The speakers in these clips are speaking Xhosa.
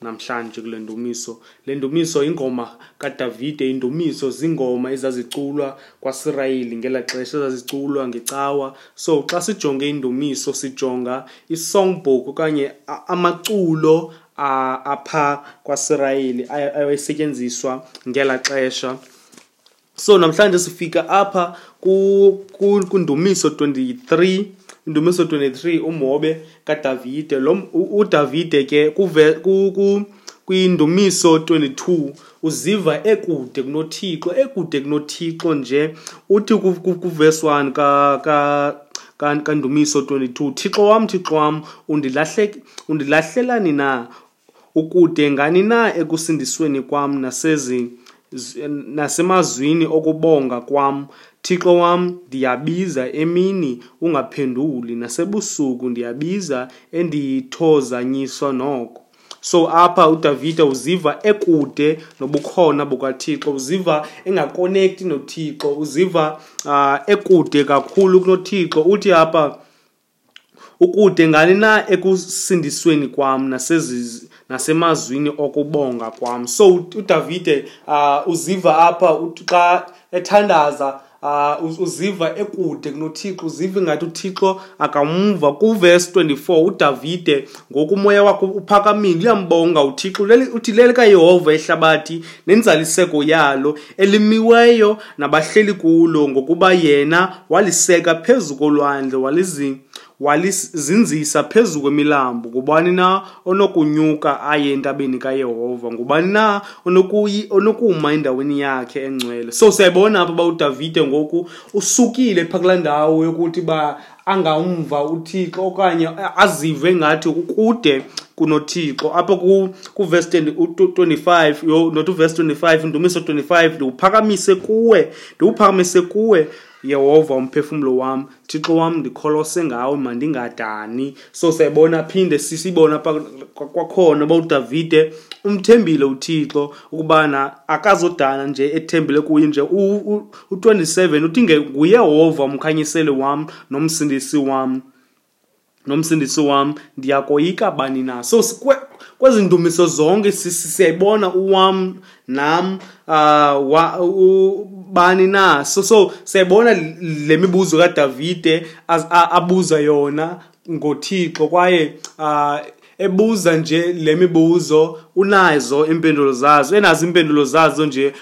namhlanje kule ndumiso le ndumiso ingoma kadavide indumiso ziingoma ezaziculwa kwasirayeli ngela xesha ezaziculwa ngecawa so xa sijonge indumiso sijonga isongbook okanye amaculo apha kwasirayeli ayesetyenziswa ngela xesha so namhlanje sifika apha kundumiso 23 indumiso 23 umhobe kadavide lo udavide ke kuve ku, ku kwindumiso 22 uziva ekude kunothixo ekude kunothixo nje uthi kuvesi 1 ka, ka kandumiso 22 thixo wam thixo wam undilahlelani na ukude ngani na ekusindisweni kwam nasezi nasemazwini okubonga kwam thixo wam ndiyabiza emini ungaphenduli nasebusuku ndiyabiza endiyithozanyiswa noko so apha udavida uziva ekude nobukhona bukathixo uziva engakonekti nothixo uziva uh, ekude kakhulu kunothixo uthi apha Ukude ngani na ekusindisweni kwam nasezi nasemazwini okubonga kwam. So uDavide uh, uziva apha xa ethandaza uh, uziva ekude kunothixo uziva ingathi uthixo akamva kuvesi 24 udavide ngokumoya wakho uphakamile uyambonga uthixo uthi lelekayehova ehlabathi nenzaliseko yalo elimiweyo nabahleli kulo ngokuba yena waliseka phezu kolwandle walizi walizinzisa phezu kwemilambo ngubani na onokunyuka aye entabeni kayehova ngubani na onokuyi onokuma endaweni yakhe engcwele so siyayibona apha uba udavide ngoku usukile phaa kulaa ndawo yokuthi uba angawumva uthixo okanye azive ngathi ukude kunothixo apho kuvesi 25 not uvesi 25 ndumiso 25 ndiwuphakamise kuwe ndiwuphakamise kuwe yehova umphefumlo wam thixo wam ndikholose ngawe mandingadani so siyabona phinde sisibona kwakhona uba udavide umthembile uthixo ukubana akazodana nje ethembile kuye nje u-27 uthi nguyehova umkhanyiseli wam nomsindisi wam nomsindisi wam ndiyakoyika bani na so kwezi ndumiso zonke siyayibona uwam nam uh, bani na so so siyayibona le mibuzo kadavide abuza yona ngothixo kwaye uh, ebuza nje le mibuzo unazo iimpendulo zazo enazo iimpendulo zazo nje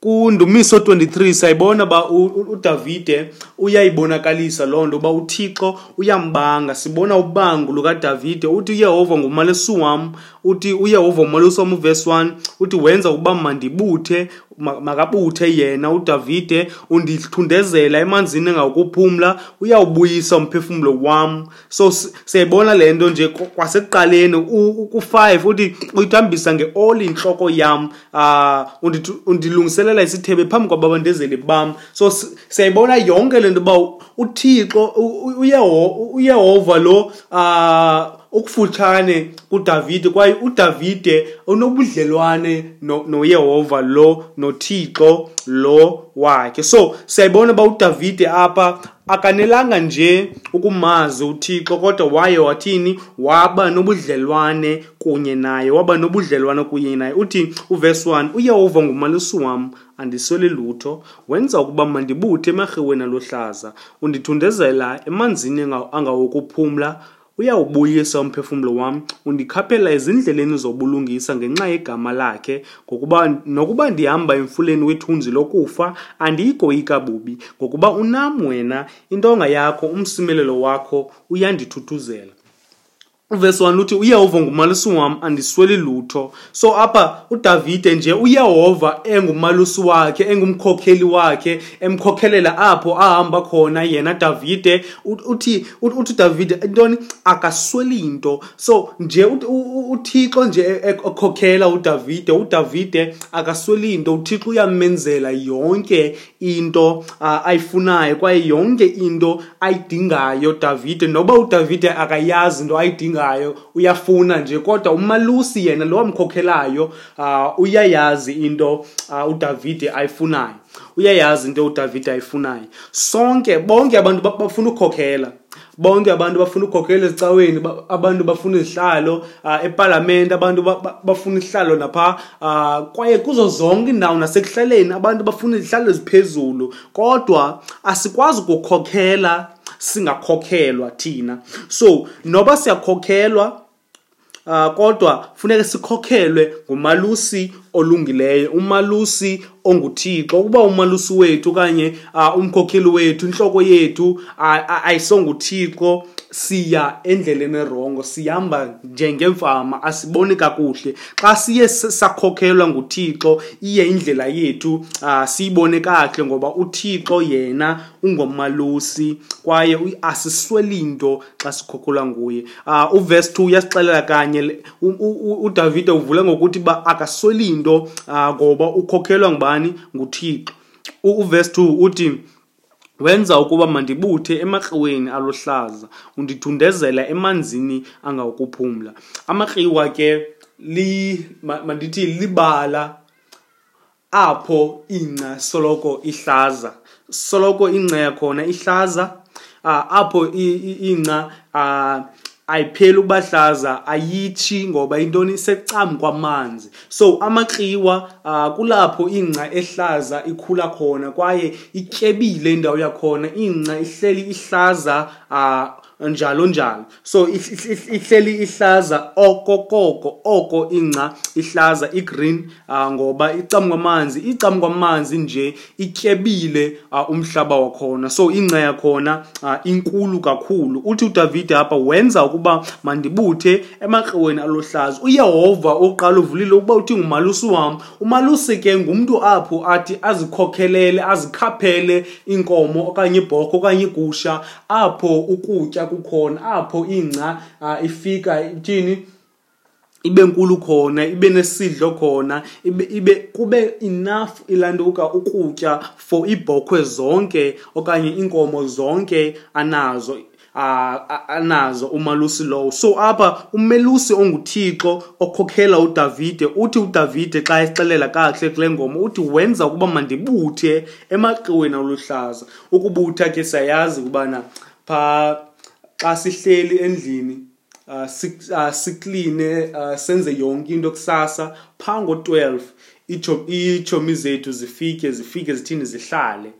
kundumiso 23 sayibona uba udavide uyayibonakalisa loo nto uba uthixo uyambanga sibona ubango lukadavide uthi uyehova ngumalesu wam uthi uyehova ngumalesu wam uvesi 1 uthi wenza ukuba mandibuthe makabuthe yena udavide undithundezela emanzini engakuphumla uyawubuyisa umphefumlo wam so siyayibona le nto nje kwasekuqaleni ku-five uthi uyithambisa ngeoli intloko yam um undilungiselela isithebe phambi kwababandezeli bam so siyayibona yonke le nto uba uthixo uyehova lo um ukufutshane kudavide kwaye udavide unobudlelwane noyehova lo nothixo lo wakhe so siyayibona uba udavide apha akanelanga nje ukumazi uThixo kodwa waye wathini waba nobudlelwane kunye naye waba nobudlelwane kunye naye uthi uvesi 1 uyehova ngumalusi wam andisweli lutho wenza ukuba mandibuthe emarhiweni aluhlaza undithundezela emanzini angawokuphumla Uyawubuyisa umphefumlo wam, undikhaphela ezindleleni zobulungisa ngenxa yegama lakhe, ngokuba nokuba ndihamba emfuleni wethunzi lokufa, andiyigoyi kabubi, ngokuba unam wena, intonga yakho, umsimelelo wakho uyandithuthuzela. Uvesi 1 uthi, UYehova ngumalusi wam, andisweli lutho. so apha udavide nje uyehova engumalusi wakhe engumkhokheli wakhe emkhokhelela apho ahamba khona yena davide uthi uthi davide intoni akasweli nto so nje uthixo nje e, e, ekhokhela udavide udavide akasweli nto uthixo uyamenzela yonke into uh, ayifunayo kwaye yonke into ayidingayo davide noba udavide akayazi into ayidingayo uyafuna nje kodwa umalusi yena lo wamkhokhelayo uh, uyayazi into uh, udavide ayifunayo uyayazi into udavide ayifunayo sonke bonke abantu bafuna ukukhokhela bonke abantu bafuna ukukhokelela ezicaweni abantu bafuna izihlalo uh, epalamente abantu bafuna izihlalo napha uh, kwaye kuzo zonke indawo nasekuhlaleni abantu bafuna izihlalo eziphezulu kodwa asikwazi ukukhokhela singakhokhelwa thina so noba siyakhokhelwa Ah, kodwa funeke sikhokhelwe ngumalusi olungileyo umalusi onguthixo ukuba umalusi wethu okanye ah, umkhokheli wethu intloko yethu ayisonguthixo siya endleleni erongo sihamba njengemfama asiboni kakuhle xa siye sakhokhelwa nguthixo iye indlela yethu ah, siyibone kakuhle ngoba uthixo yena ungomalusi kwaye asisweli nto xa sikhukhula nguye uh, uvesi 2 uyasixelela kanye udavide uvule ngokuthi uba akasweli nto uh, ngoba ukhokhelwa ngubani nguthixo uvesi 2 uthi wenza ukuba mandibuthe emakriweni aluhlaza undithundezela emanzini angakuphumla amakriwa ke li mandithi libala apho ingca soloko ihlaza soloko ingca khona ihlaza uh, apho ingca uh, ayipheli ukubahlaza ayitshi ngoba intoni secam kwamanzi so amakriwa uh, kulapho ingca ehlaza ikhula khona kwaye ityebile indawo yakhona ingca ihleli ihlaza uh, njalo njalo so ihleli ihlaza okokoko oko ingca ihlaza igreen uh, ngoba icamka amanzi icamka amanzi nje ityebile uh, umhlaba wakhona so ingca yakhona uh, inkulu kakhulu uthi udavide apha wenza ukuba mandibuthe emakreweni aluhlaza uyehova oqala uvulile ukuba uthi ngumalusi wam umalusi ke ngumntu apho athi azikhokhelele azikhaphele iinkomo okanye ibhokho okanye igusha apho ukutya kukhona apho ingca uh, ifika tyini ibe nkulu khona ibe nesidlo khona ibe, ibe kube enough ilantuka ukutya for iibhokhwe zonke okanye iinkomo zonke anazo anazo umalusi lowo so apha umelusi onguthixo okhokhela udavide uthi udavide xa exelela kakuhle kule ngoma uthi wenza ukuba mandibuthe emaqiweni aluhlaza ukubutha ke siyayazi ukubana pha xa sihleli endlini uh, uh, sikline uh, senze yonke into kusasa phaa ngo-12 iitshomi zethu zifike zifike zithini zihlale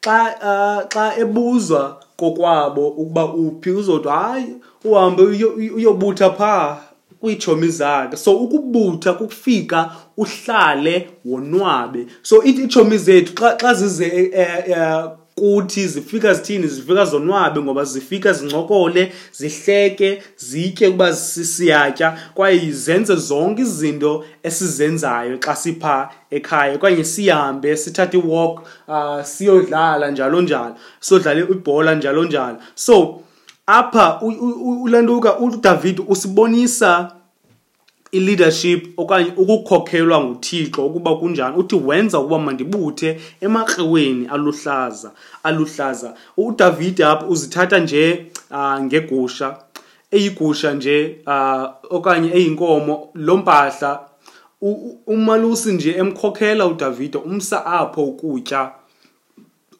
xa uh, xa ebuzwa kokwabo ukuba uphi uzothi hayi uhambe uyobutha phaa kwiitshomi zakhe so ukubutha kukufika uhlale wonwabe so iitshomi zethu xa, xa zize eh, eh, eh, kuthi zifika zithini zifika zonwabe ngoba zifika zincokole zihleke zitye ukuba siyatya kwaye zenze zonke izinto esizenzayo xa sipha ekhaya okanye sihambe sithathe iwalk uh, siyodlala njalo njalo sodlale ibhola njalo njalo so apha ulantuka udavid usibonisa i-leadership okanye ukukhokelwa nguthixo ukuba kunjani uthi wenza ukuba mandibuthe emakriweni aluhlaza aluhlaza udavide apha uzithatha nje uh, ngegusha eyigusha nje uh, okanye eyinkomo lo mpahla umalusi nje emkhokhela udavide umsa apho ukutya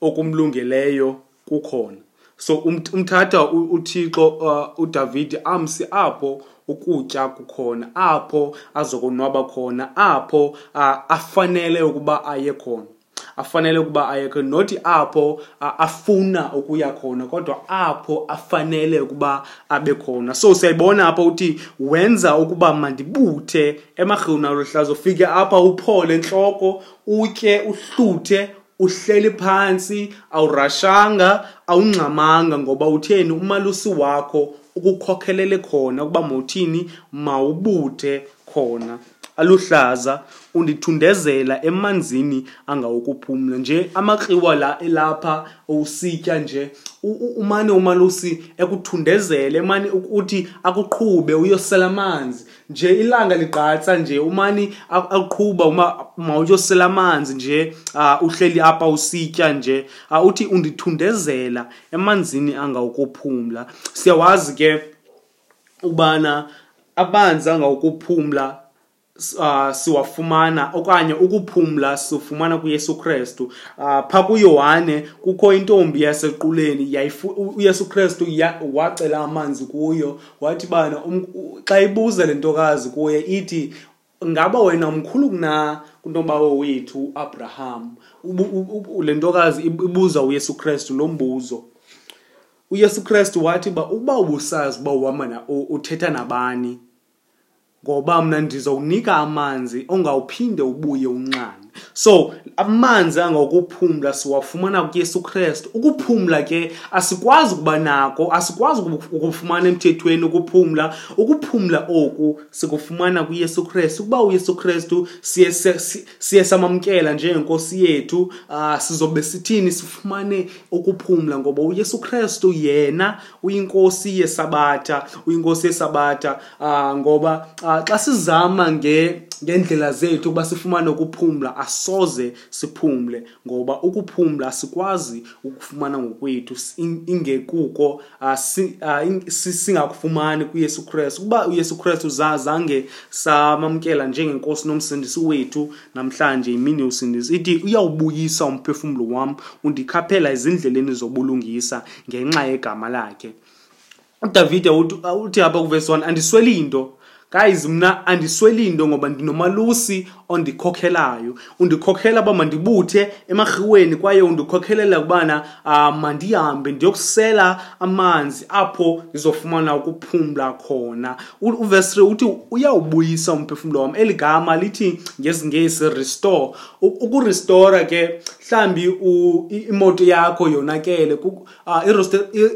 okumlungeleyo kukhona so um, umthatha uthixo uh, udavidi amsi apho ukutya kukhona apho azokonwaba khona apho uh, afanele ukuba aye khona afanele ukuba aye khona nothi apho uh, afuna ukuya khona kodwa apho afanele ukuba abe khona so siyayibona apha uthi wenza ukuba mandibuthe emarhewuni aloluhlaza ufike apha uphole entloko utye uhluthe uhleli phantsi awurashanga awungxamanga ngoba utheni umalusi wakho ukukhokhelele khona ukuba mawuthini mawubuthe khona aluhlaza undithundezela emanzini angawukuphumla nje amakriwa la elapha usitya nje umane umalusi ekuthundezele emane ukuthi akuqhube uyosela amanzi nje ilanga ligqatsa nje umani aqhuba uma mawuyosela amanzi nje uh, uhleli apha usitya nje uh, uthi undithundezela emanzini angawukuphumla siyawazi ke ubana amanzi angawukuphumla uh, siwafumana okanye ukuphumla sifumana kuYesu Kristu uh, pha kuYohane kukho intombi yasequleni uYesu Kristu wacela amanzi kuyo wathi bana um, xa ibuza le ntokazi kuye ithi ngaba wena mkhulu kuna kuntobawo wethu uAbraham le ntokazi ibuza uYesu Kristu lo mbuzo uYesu Kristu wathi ba uba ubusazi uba uhamba uthetha nabani ngoba mna ndizowunika amanzi ongawuphinde ubuye unxane so amanzi angokuphumla siwafumana kuyesu kristu ukuphumla ke asikwazi ukuba nako asikwazi ukufumana emthethweni ukuphumla ukuphumla oku sikufumana kuyesu kristu ukuba uyesu kristu siye samamkela njengenkosi yethu uh, sizobe sithini sifumane ukuphumla ngoba uyesu kristu yena uyinkosi yesabatha uyinkosi yesabatha Ah ngoba ah, xa sizama nge ngendlela zethu ukuba sifumane ukuphumla asoze siphumle ngoba ukuphumla sikwazi ukufumana ngokwethu ingekuko ah, ah, singakufumani kuYesu Kristu kuba uYesu Kristu zange samamkela njengenkosi nomsindisi wethu namhlanje imini yosindisi ithi uyawubuyisa umphefumlo wam undikhaphela ezindleleni zobulungisa ngenxa yegama lakhe udavide uthi uthi apha kuvesi one andisweli nto guys mna andisweli nto ngoba ndinomalusi ondikhokhelayo undikhokhela uba mandibuthe emarhiweni kwaye undikhokhelela ukubana um mandihambe ndiyokusela amanzi apho ndizofumana ukuphumla khona uvesi three uthi uyawubuyisa umphefumlo wam eli gama lithi ngesingesi restore ukurestore ke mhlawumbi imoto yakho yonakele uh,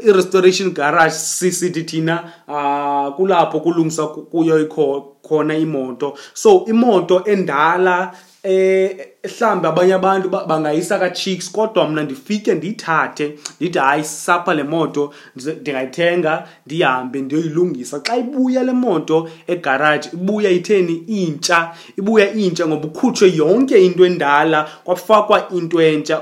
i-restoration garage sisithi thina uh, kulapho kulungiswa kuyo khona imoto so imoto endala eh mhlambe abanye abantu bangayisa ka chicks kodwa mina ndifike ndiyithathe ndithi hayi sapha le moto ndingayithenga ndihambe ndiyoyilungisa xa ibuya le moto egaraji ibuya itheni intsha ibuya intsha ngoba ukhutshwe yonke into endala kwafakwa into entsha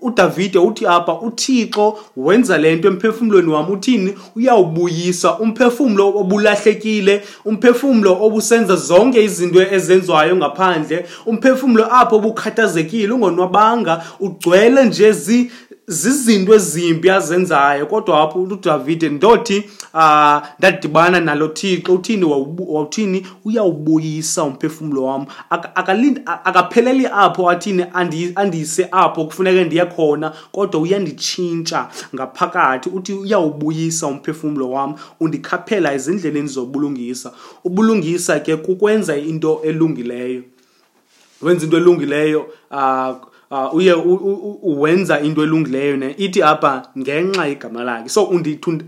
udavide uthi apha uthixo wenza le nto emphefumlweni wam uthini uyawubuyisa umphefumlo obulahlekile umphefumlo obusenza zonke izinto ezenziwayo ngaphandle umphefumlo apho ubukhathazekile ungonwabanga ugcwele nje zizinto ezimbi azenzayo kodwa apho udavide ndothi um ndadibana nalo thixo uthini wawuthini uyawubuyisa umphefumlo wam akapheleli apho athini andise apho kufuneke ndiye khona kodwa uyanditshintsha ngaphakathi uthi uyawubuyisa umphefumlo wam undikhaphela ezindleleni zobulungisa ubulungisa ke kukwenza into elungileyo wenza into elungileyo uh, uh, uye uwenza into elungileyo ne ithi apha ngenxa yegama lakhe so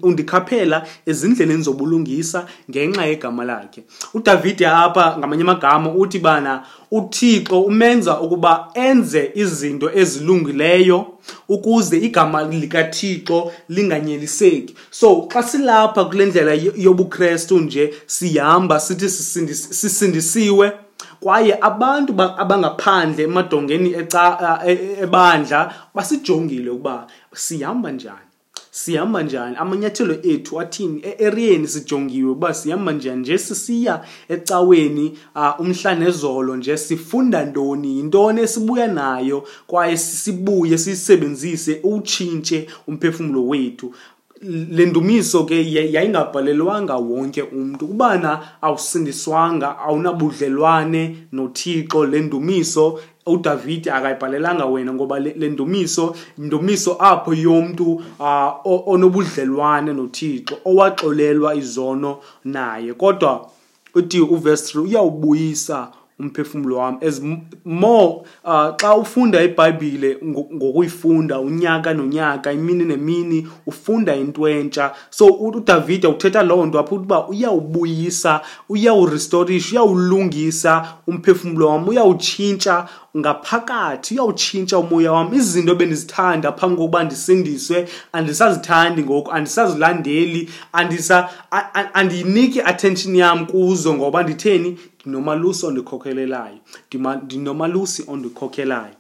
undikhaphela ezindleleni zobulungisa ngenxa yegama lakhe udavide apha ngamanye amagama uthi bana uthixo umenza ukuba enze izinto ezilungileyo ukuze igama likathixo linganyeliseki so xa silapha kule ndlela yobukrestu nje sihamba sithi sisindisiwe sisindis, kwaye abantu abangaphandle emadongeni e, e, ebandla basijongile ukuba sihamba njani sihamba njani amanyathelo ethu athini e-eriyeni sijongiwe uba sihamba njani nje sisiya ecaweni uh, umhla nezolo nje sifunda ntoni yintoni esibuya nayo kwaye sibuye siyisebenzise utshintshe umphefumlo wethu le ndumiso ke yayingabhalelwanga wonke umntu ukubana awusindiswanga awunabudlelwane nothixo le ndumiso udavide akayibhalelanga wena ngoba le ndumiso ndumiso apho yomntu ah, onobudlelwane nothixo owaxolelwa izono naye kodwa uthi uverse 3 uyawubuyisa umphefumulo wami as more uh, xa ufunda ibhayibhile ngokuyifunda unyaka nonyaka imini nemini ufunda into entsha so udavide uthetha loo nto apho ukuba uyawubuyisa uyawurestorisha uyawulungisa umphefumulo wam uyawutshintsha ngaphakathi uyawutshintsha umoya wam izinto ebendizithanda phambi kokuba ndisindiswe andisazithandi ngoku andisazilandeli andiyiniki attention yam kuzo ngoba nditheni ndinomalusi ondikhokelelayo ndinomalusi ondikhokhelayo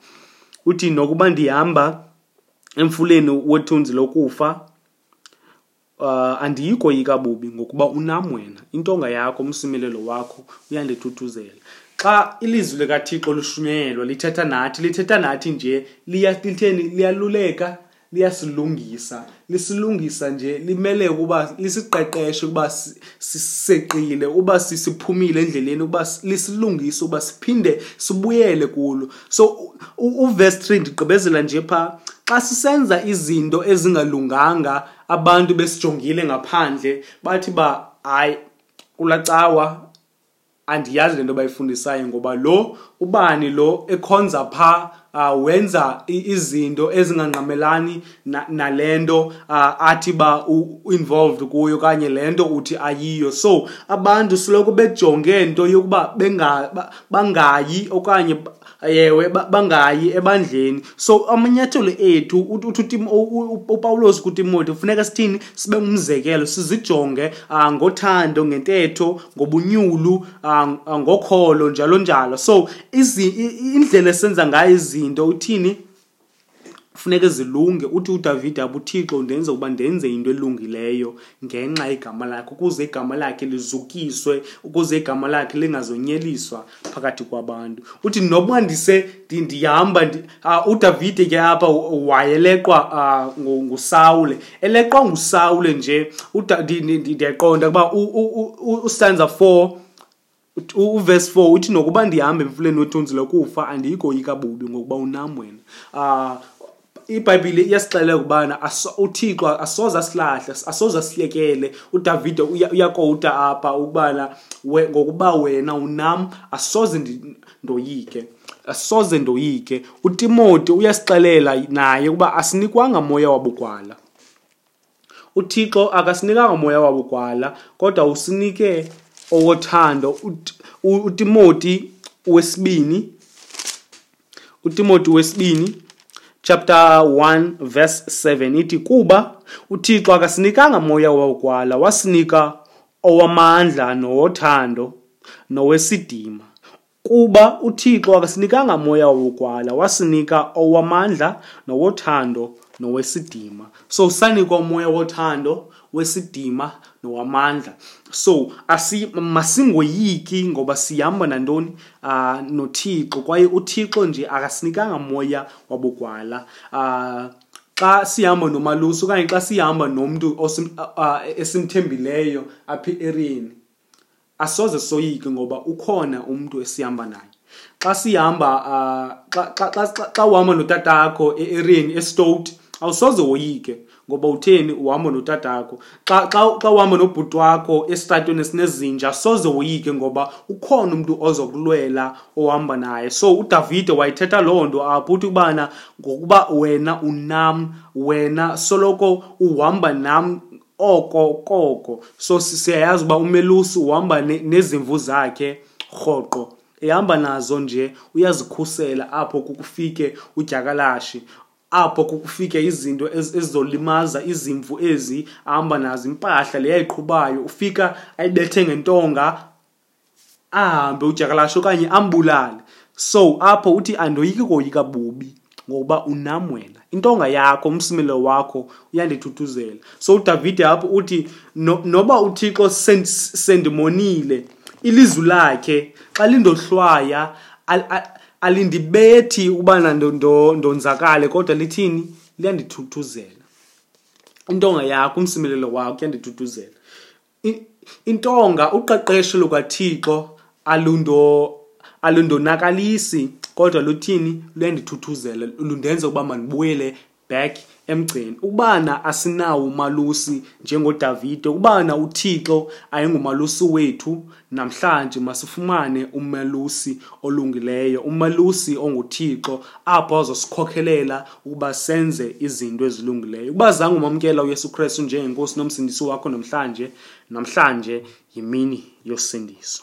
uthi nokuba ndihamba emfuleni wethunzi lokufa Uh, andiyikoyi kabubi ngokuba unam wena intonga yakho umsimelelo wakho uyandithutuzela xa ilizwi likathixo lushunyelwa lithetha nathi lithetha nathi nje litheni liyaluleka liyasilungisa lisilungisa nje limele ukuba lisiqeqeshe ukuba siseqile uba siphumile endleleni ukuba lisilungise uba siphinde sibuyele kulo so uvesi 3 ndigqibezela nje phaa xa sisenza izinto ezingalunganga abantu besijongile ngaphandle bathi ba hayi kula cawa andiyazi le nto bayifundisayo ngoba lo ubani lo ekhonza pha uh, wenza izinto ezingangqamelani nale na nto uh, athi ba involved kuyo okanye le nto uthi ayiyo so abantu siloko bejonge into yokuba bangayi okanye yewe ba- bangayi ebandleni so amanyathelo ethu ut- uthi uTim- u- u- upawulos kutimote funeka sithini sibe ngumzekelo sizijonge ah, ngothando ngentetho ngobunyulu ah, ng- ah, ngokholo njalo njalo so izi- i- i- indlela esenza ngayo izinto uthini funeke zilunge uthi udavide abuthixo undenza ukuba ndenze into elungileyo ngenxa yegama lakhe ukuze igama lakhe lizukiswe ukuze igama lakhe lingazonyeliswa phakathi kwabantu uthi noba ndise ndihamba ah, udavide ke apha wayeleqwa ah, ngusawule eleqwa ngusawule nje ndiyaqonda ukuba ustanza four uvesi 4 uthi nokuba ndihamba emfuleni wethunzi lokufa andiyi koyika bubi ngokuba unam wena um ibhayibhile iyasixelela ukubana uthixo asoze asilahle asoze asihlekele udavide uyakowuta apha ukubana ngokuba wena unam asoze ndoyike asoze ndoyike utimoti uyasixelela naye ukuba asinikwanga moya wabugwala uthixo akasinikanga moya wabugwala kodwa usinike owothando utimoti wesibini utimoti wesibini chapter 1 verse 7 ithi kuba uthixo akasinikanga moya wawugwala wasinika owamandla nowothando nowesidima Kuba uThixo akasinikanga moya wokwala, wasinika owamandla nowothando nowesidima. So sanikwa umoya wothando, wesidima nowamandla. So asi masingoyiki ngoba sihamba nantoni uh, noThixo kwaye uThixo nje akasinikanga moya wabokwala. Uh, xa sihamba nomalusi okanye xa sihamba nomntu esimthembileyo apha ereni asoze soyike ngoba ukhona umntu esihamba naye xa sihamba ah, xa uhamba notatakho e-ereni estoat awusoze woyike ngoba utheni uhamba notatakho xa uhamba nobhuti wakho esitratweni esinezinja soze woyike ngoba ukhona umntu ozokulwela ohamba naye so udavide wayithetha loo nto apho uthi ubana ngokuba wena unam wena soloko uhamba nam oko koko so siyayazi uba umelusi uhamba nezimvu zakhe rhoqo ehamba nazo nje uyazikhusela apho kukufike udyakalashi apho kukufike izinto ezizolimaza izimvu ezi ahamba nazo impahla le yayiqhubayo ufika ayibethe ngentonga ahambe udyakalashe okanye ambulale so apho uthi andoyiki koyika bubi ngokuba unam wena intonga yakho umsimelo wakho uyandithuthuzela so udavide apho uthi no, noba uthixo send, sendimonile ilizwi lakhe xa lindohlwaya al, al, alindibethi ubana ndonzakale kodwa lithini liyandithuthuzela intonga yakho umsimelelo wakho kuyandithuthuzela Intonga uqeqesho lukaThixo alundo alundonakalisi kodwa luthini luyandithuthuzela lundenza ukuba mandibuyele back emgceni ukubana asinawo umalusi njengodavide ukubana uthixo ayingumalusi wethu namhlanje masifumane umalusi olungileyo umalusi onguthixo apho azosikhokelela ukuba senze izinto ezilungileyo ukuba zange umamkela uyesu kristu njengenkosi nomsindisi wakho namhlanje namhlanje yimini yosindiso